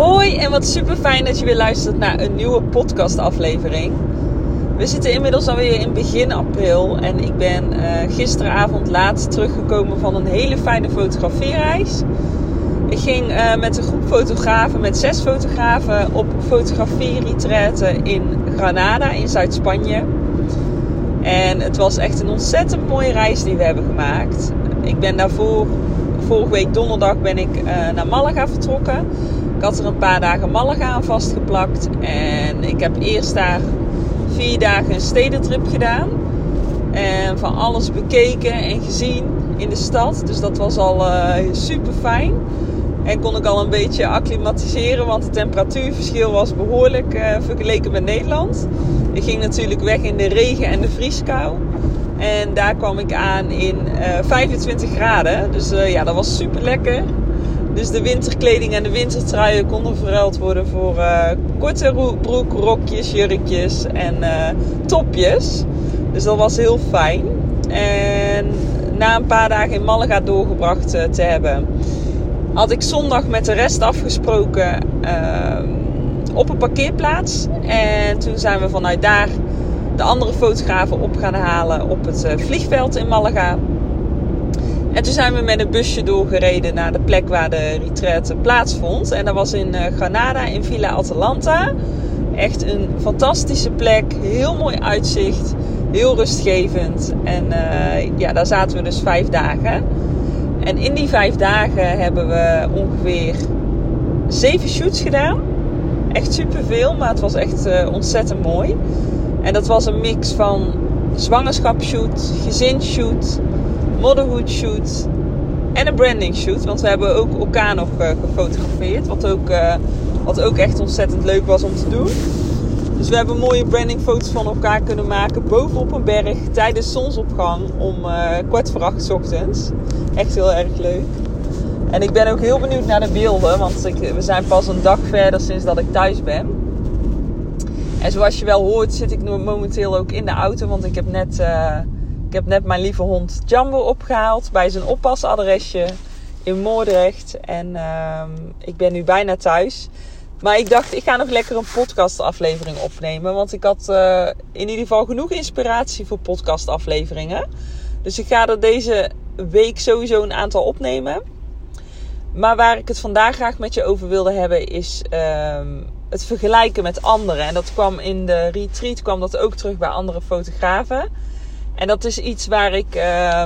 Hoi en wat super fijn dat je weer luistert naar een nieuwe podcastaflevering. We zitten inmiddels alweer in begin april en ik ben uh, gisteravond laat teruggekomen van een hele fijne fotografiereis. Ik ging uh, met een groep fotografen, met zes fotografen, op fotografie-retraite in Granada in Zuid-Spanje. En het was echt een ontzettend mooie reis die we hebben gemaakt. Ik ben daarvoor, vorige week donderdag ben ik uh, naar Malaga vertrokken. Ik had er een paar dagen Malaga aan vastgeplakt. En ik heb eerst daar vier dagen een stedentrip gedaan. En van alles bekeken en gezien in de stad. Dus dat was al uh, super fijn. En kon ik al een beetje acclimatiseren, want het temperatuurverschil was behoorlijk uh, vergeleken met Nederland. Ik ging natuurlijk weg in de regen en de vrieskou. En daar kwam ik aan in uh, 25 graden. Dus ja, dat was super lekker. Dus de winterkleding en de wintertruien konden verruild worden voor uh, korte broek, rokjes, jurkjes en topjes. Dus dat was heel fijn. En na een paar dagen in Malaga doorgebracht te hebben, had ik zondag met de rest afgesproken uh, op een parkeerplaats. En toen zijn we vanuit daar de andere fotografen op gaan halen op het vliegveld in Malaga. En toen zijn we met een busje doorgereden naar de plek waar de retraite plaatsvond. En dat was in uh, Granada, in Villa Atalanta. Echt een fantastische plek, heel mooi uitzicht, heel rustgevend. En ja, daar zaten we dus vijf dagen. En in die vijf dagen hebben we ongeveer zeven shoots gedaan. Echt superveel, maar het was echt uh, ontzettend mooi. En dat was een mix van zwangerschapsshoot, gezinsshoot, motherhood shoot en een branding shoot. Want we hebben ook elkaar nog uh, gefotografeerd. Wat ook, uh, wat ook echt ontzettend leuk was om te doen. Dus we hebben mooie brandingfoto's van elkaar kunnen maken bovenop een berg tijdens zonsopgang om kwart voor acht ochtends. Echt heel erg leuk. En ik ben ook heel benieuwd naar de beelden, want ik, we zijn pas een dag verder sinds dat ik thuis ben. En zoals je wel hoort, zit ik momenteel ook in de auto, want ik heb net, uh, ik heb net mijn lieve hond Jumbo opgehaald bij zijn oppasadresje in Moordrecht. En uh, ik ben nu bijna thuis. Maar ik dacht, ik ga nog lekker een podcastaflevering opnemen. Want ik had uh, in ieder geval genoeg inspiratie voor podcastafleveringen. Dus ik ga er deze week sowieso een aantal opnemen. Maar waar ik het vandaag graag met je over wilde hebben is uh, het vergelijken met anderen. En dat kwam in de retreat kwam dat ook terug bij andere fotografen. En dat is iets waar ik, uh,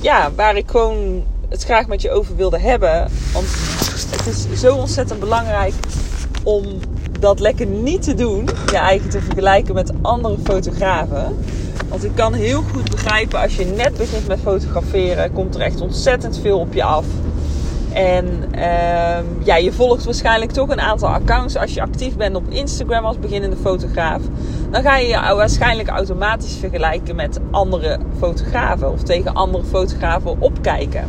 ja, waar ik gewoon het graag met je over wilde hebben. Want het is zo ontzettend belangrijk om dat lekker niet te doen. Je eigen te vergelijken met andere fotografen. Want ik kan heel goed begrijpen als je net begint met fotograferen, komt er echt ontzettend veel op je af. En uh, ja, je volgt waarschijnlijk toch een aantal accounts. Als je actief bent op Instagram als beginnende fotograaf, dan ga je je waarschijnlijk automatisch vergelijken met andere fotografen of tegen andere fotografen opkijken.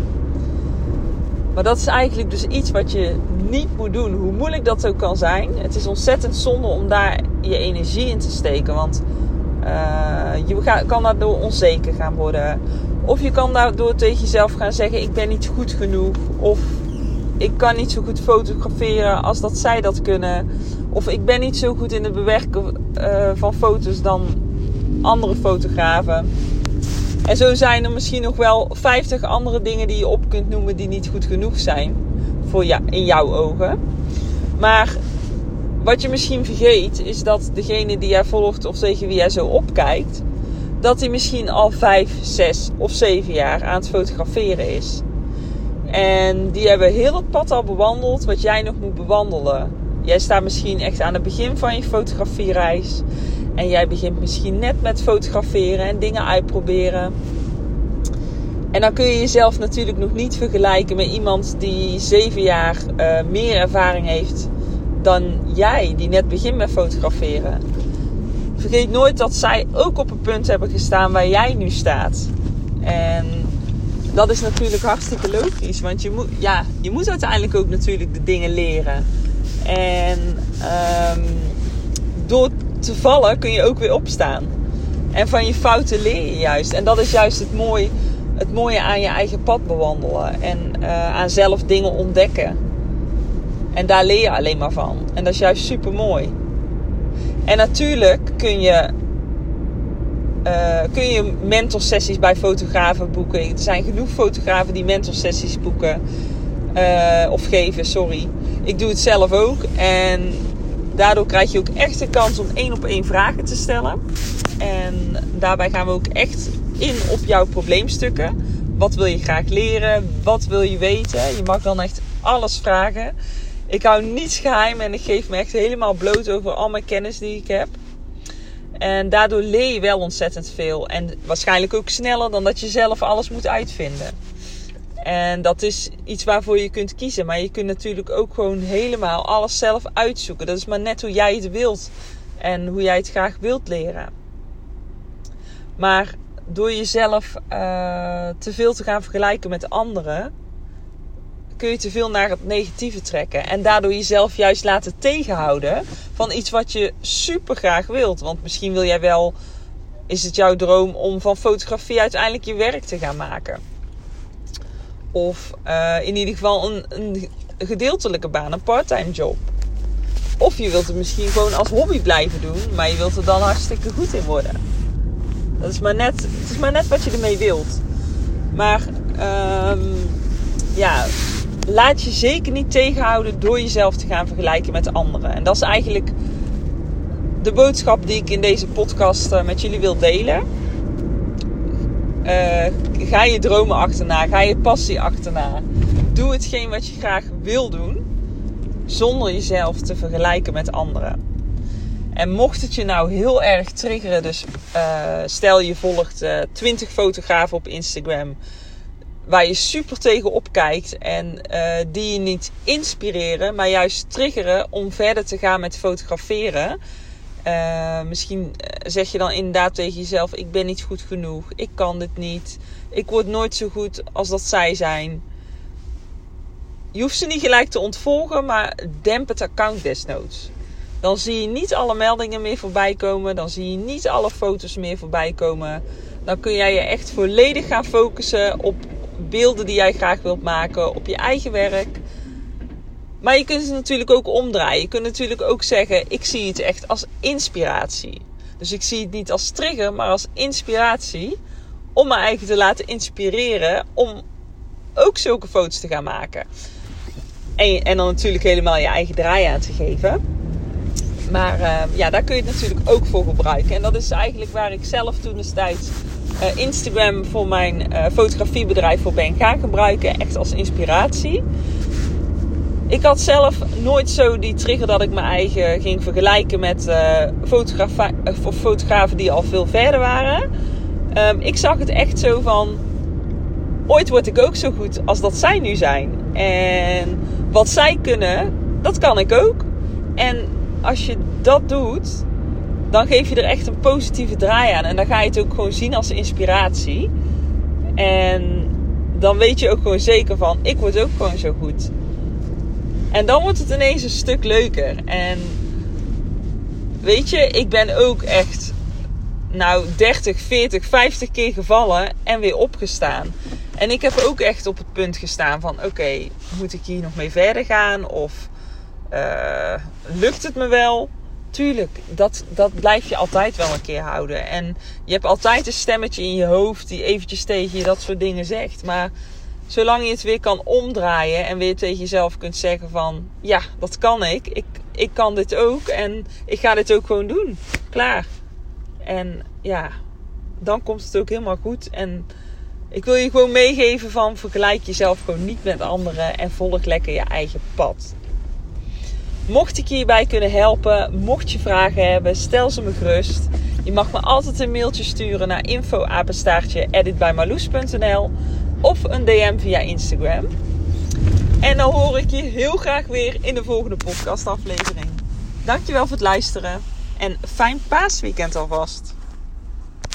Maar dat is eigenlijk dus iets wat je niet moet doen, hoe moeilijk dat ook kan zijn. Het is ontzettend zonde om daar je energie in te steken, want uh, je kan daardoor onzeker gaan worden. Of je kan daardoor tegen jezelf gaan zeggen: Ik ben niet goed genoeg. Of ik kan niet zo goed fotograferen als dat zij dat kunnen. Of ik ben niet zo goed in het bewerken uh, van foto's dan andere fotografen. En zo zijn er misschien nog wel 50 andere dingen die je op kunt noemen die niet goed genoeg zijn voor ja, in jouw ogen. Maar wat je misschien vergeet, is dat degene die jij volgt of tegen wie jij zo opkijkt, dat hij misschien al 5, 6 of 7 jaar aan het fotograferen is. En die hebben heel het pad al bewandeld wat jij nog moet bewandelen. Jij staat misschien echt aan het begin van je fotografiereis. En jij begint misschien net met fotograferen en dingen uitproberen. En dan kun je jezelf natuurlijk nog niet vergelijken met iemand die 7 jaar uh, meer ervaring heeft dan jij, die net begint met fotograferen. Vergeet nooit dat zij ook op een punt hebben gestaan waar jij nu staat. En dat is natuurlijk hartstikke logisch, want je moet, ja, je moet uiteindelijk ook natuurlijk de dingen leren. En um, door te vallen kun je ook weer opstaan. En van je fouten leer je juist. En dat is juist het mooie, het mooie aan je eigen pad bewandelen. En uh, aan zelf dingen ontdekken. En daar leer je alleen maar van. En dat is juist super mooi. En natuurlijk kun je, uh, kun je mentorsessies bij fotografen boeken. Er zijn genoeg fotografen die mentorsessies boeken. Uh, of geven, sorry. Ik doe het zelf ook. En daardoor krijg je ook echt de kans om één op één vragen te stellen. En daarbij gaan we ook echt in op jouw probleemstukken. Wat wil je graag leren? Wat wil je weten? Je mag dan echt alles vragen. Ik hou niets geheim en ik geef me echt helemaal bloot over al mijn kennis die ik heb. En daardoor leer je wel ontzettend veel. En waarschijnlijk ook sneller dan dat je zelf alles moet uitvinden. En dat is iets waarvoor je kunt kiezen. Maar je kunt natuurlijk ook gewoon helemaal alles zelf uitzoeken. Dat is maar net hoe jij het wilt. En hoe jij het graag wilt leren. Maar door jezelf uh, te veel te gaan vergelijken met anderen, kun je te veel naar het negatieve trekken. En daardoor jezelf juist laten tegenhouden van iets wat je super graag wilt. Want misschien wil jij wel, is het jouw droom om van fotografie uiteindelijk je werk te gaan maken. Of uh, in ieder geval een, een gedeeltelijke baan, een parttime job. Of je wilt het misschien gewoon als hobby blijven doen, maar je wilt er dan hartstikke goed in worden. Dat is maar net, het is maar net wat je ermee wilt. Maar um, ja, laat je zeker niet tegenhouden door jezelf te gaan vergelijken met anderen. En dat is eigenlijk de boodschap die ik in deze podcast uh, met jullie wil delen. Uh, ga je dromen achterna, ga je passie achterna. Doe hetgeen wat je graag wil doen, zonder jezelf te vergelijken met anderen. En mocht het je nou heel erg triggeren, dus uh, stel je volgt uh, 20 fotografen op Instagram waar je super tegen kijkt en uh, die je niet inspireren, maar juist triggeren om verder te gaan met fotograferen. Uh, misschien zeg je dan inderdaad tegen jezelf: Ik ben niet goed genoeg, ik kan dit niet, ik word nooit zo goed als dat zij zijn. Je hoeft ze niet gelijk te ontvolgen, maar demp het account desnoods. Dan zie je niet alle meldingen meer voorbij komen. Dan zie je niet alle foto's meer voorbij komen. Dan kun jij je echt volledig gaan focussen op beelden die jij graag wilt maken. Op je eigen werk. Maar je kunt het natuurlijk ook omdraaien. Je kunt natuurlijk ook zeggen: ik zie het echt als inspiratie. Dus ik zie het niet als trigger, maar als inspiratie. Om me eigen te laten inspireren om ook zulke foto's te gaan maken. En, en dan natuurlijk helemaal je eigen draai aan te geven. Maar uh, ja, daar kun je het natuurlijk ook voor gebruiken. En dat is eigenlijk waar ik zelf toen destijds Instagram voor mijn uh, fotografiebedrijf voor ben gaan gebruiken. Echt als inspiratie. Ik had zelf nooit zo die trigger dat ik mijn eigen ging vergelijken met fotografen die al veel verder waren. Um, ik zag het echt zo van. Ooit word ik ook zo goed als dat zij nu zijn. En wat zij kunnen, dat kan ik ook. En als je dat doet, dan geef je er echt een positieve draai aan. En dan ga je het ook gewoon zien als inspiratie. En dan weet je ook gewoon zeker van, ik word ook gewoon zo goed. En dan wordt het ineens een stuk leuker. En weet je, ik ben ook echt, nou 30, 40, 50 keer gevallen en weer opgestaan. En ik heb ook echt op het punt gestaan van, oké, moet ik hier nog mee verder gaan? Of uh, lukt het me wel? Tuurlijk, dat, dat blijf je altijd wel een keer houden. En je hebt altijd een stemmetje in je hoofd die eventjes tegen je dat soort dingen zegt. Maar zolang je het weer kan omdraaien en weer tegen jezelf kunt zeggen van... Ja, dat kan ik. Ik, ik kan dit ook en ik ga dit ook gewoon doen. Klaar. En ja, dan komt het ook helemaal goed. En ik wil je gewoon meegeven van vergelijk jezelf gewoon niet met anderen en volg lekker je eigen pad. Mocht ik hierbij kunnen helpen, mocht je vragen hebben, stel ze me gerust. Je mag me altijd een mailtje sturen naar info@editbymarloes.nl editbymarloes.nl of een DM via Instagram. En dan hoor ik je heel graag weer in de volgende podcastaflevering. Dankjewel voor het luisteren en fijn paasweekend alvast.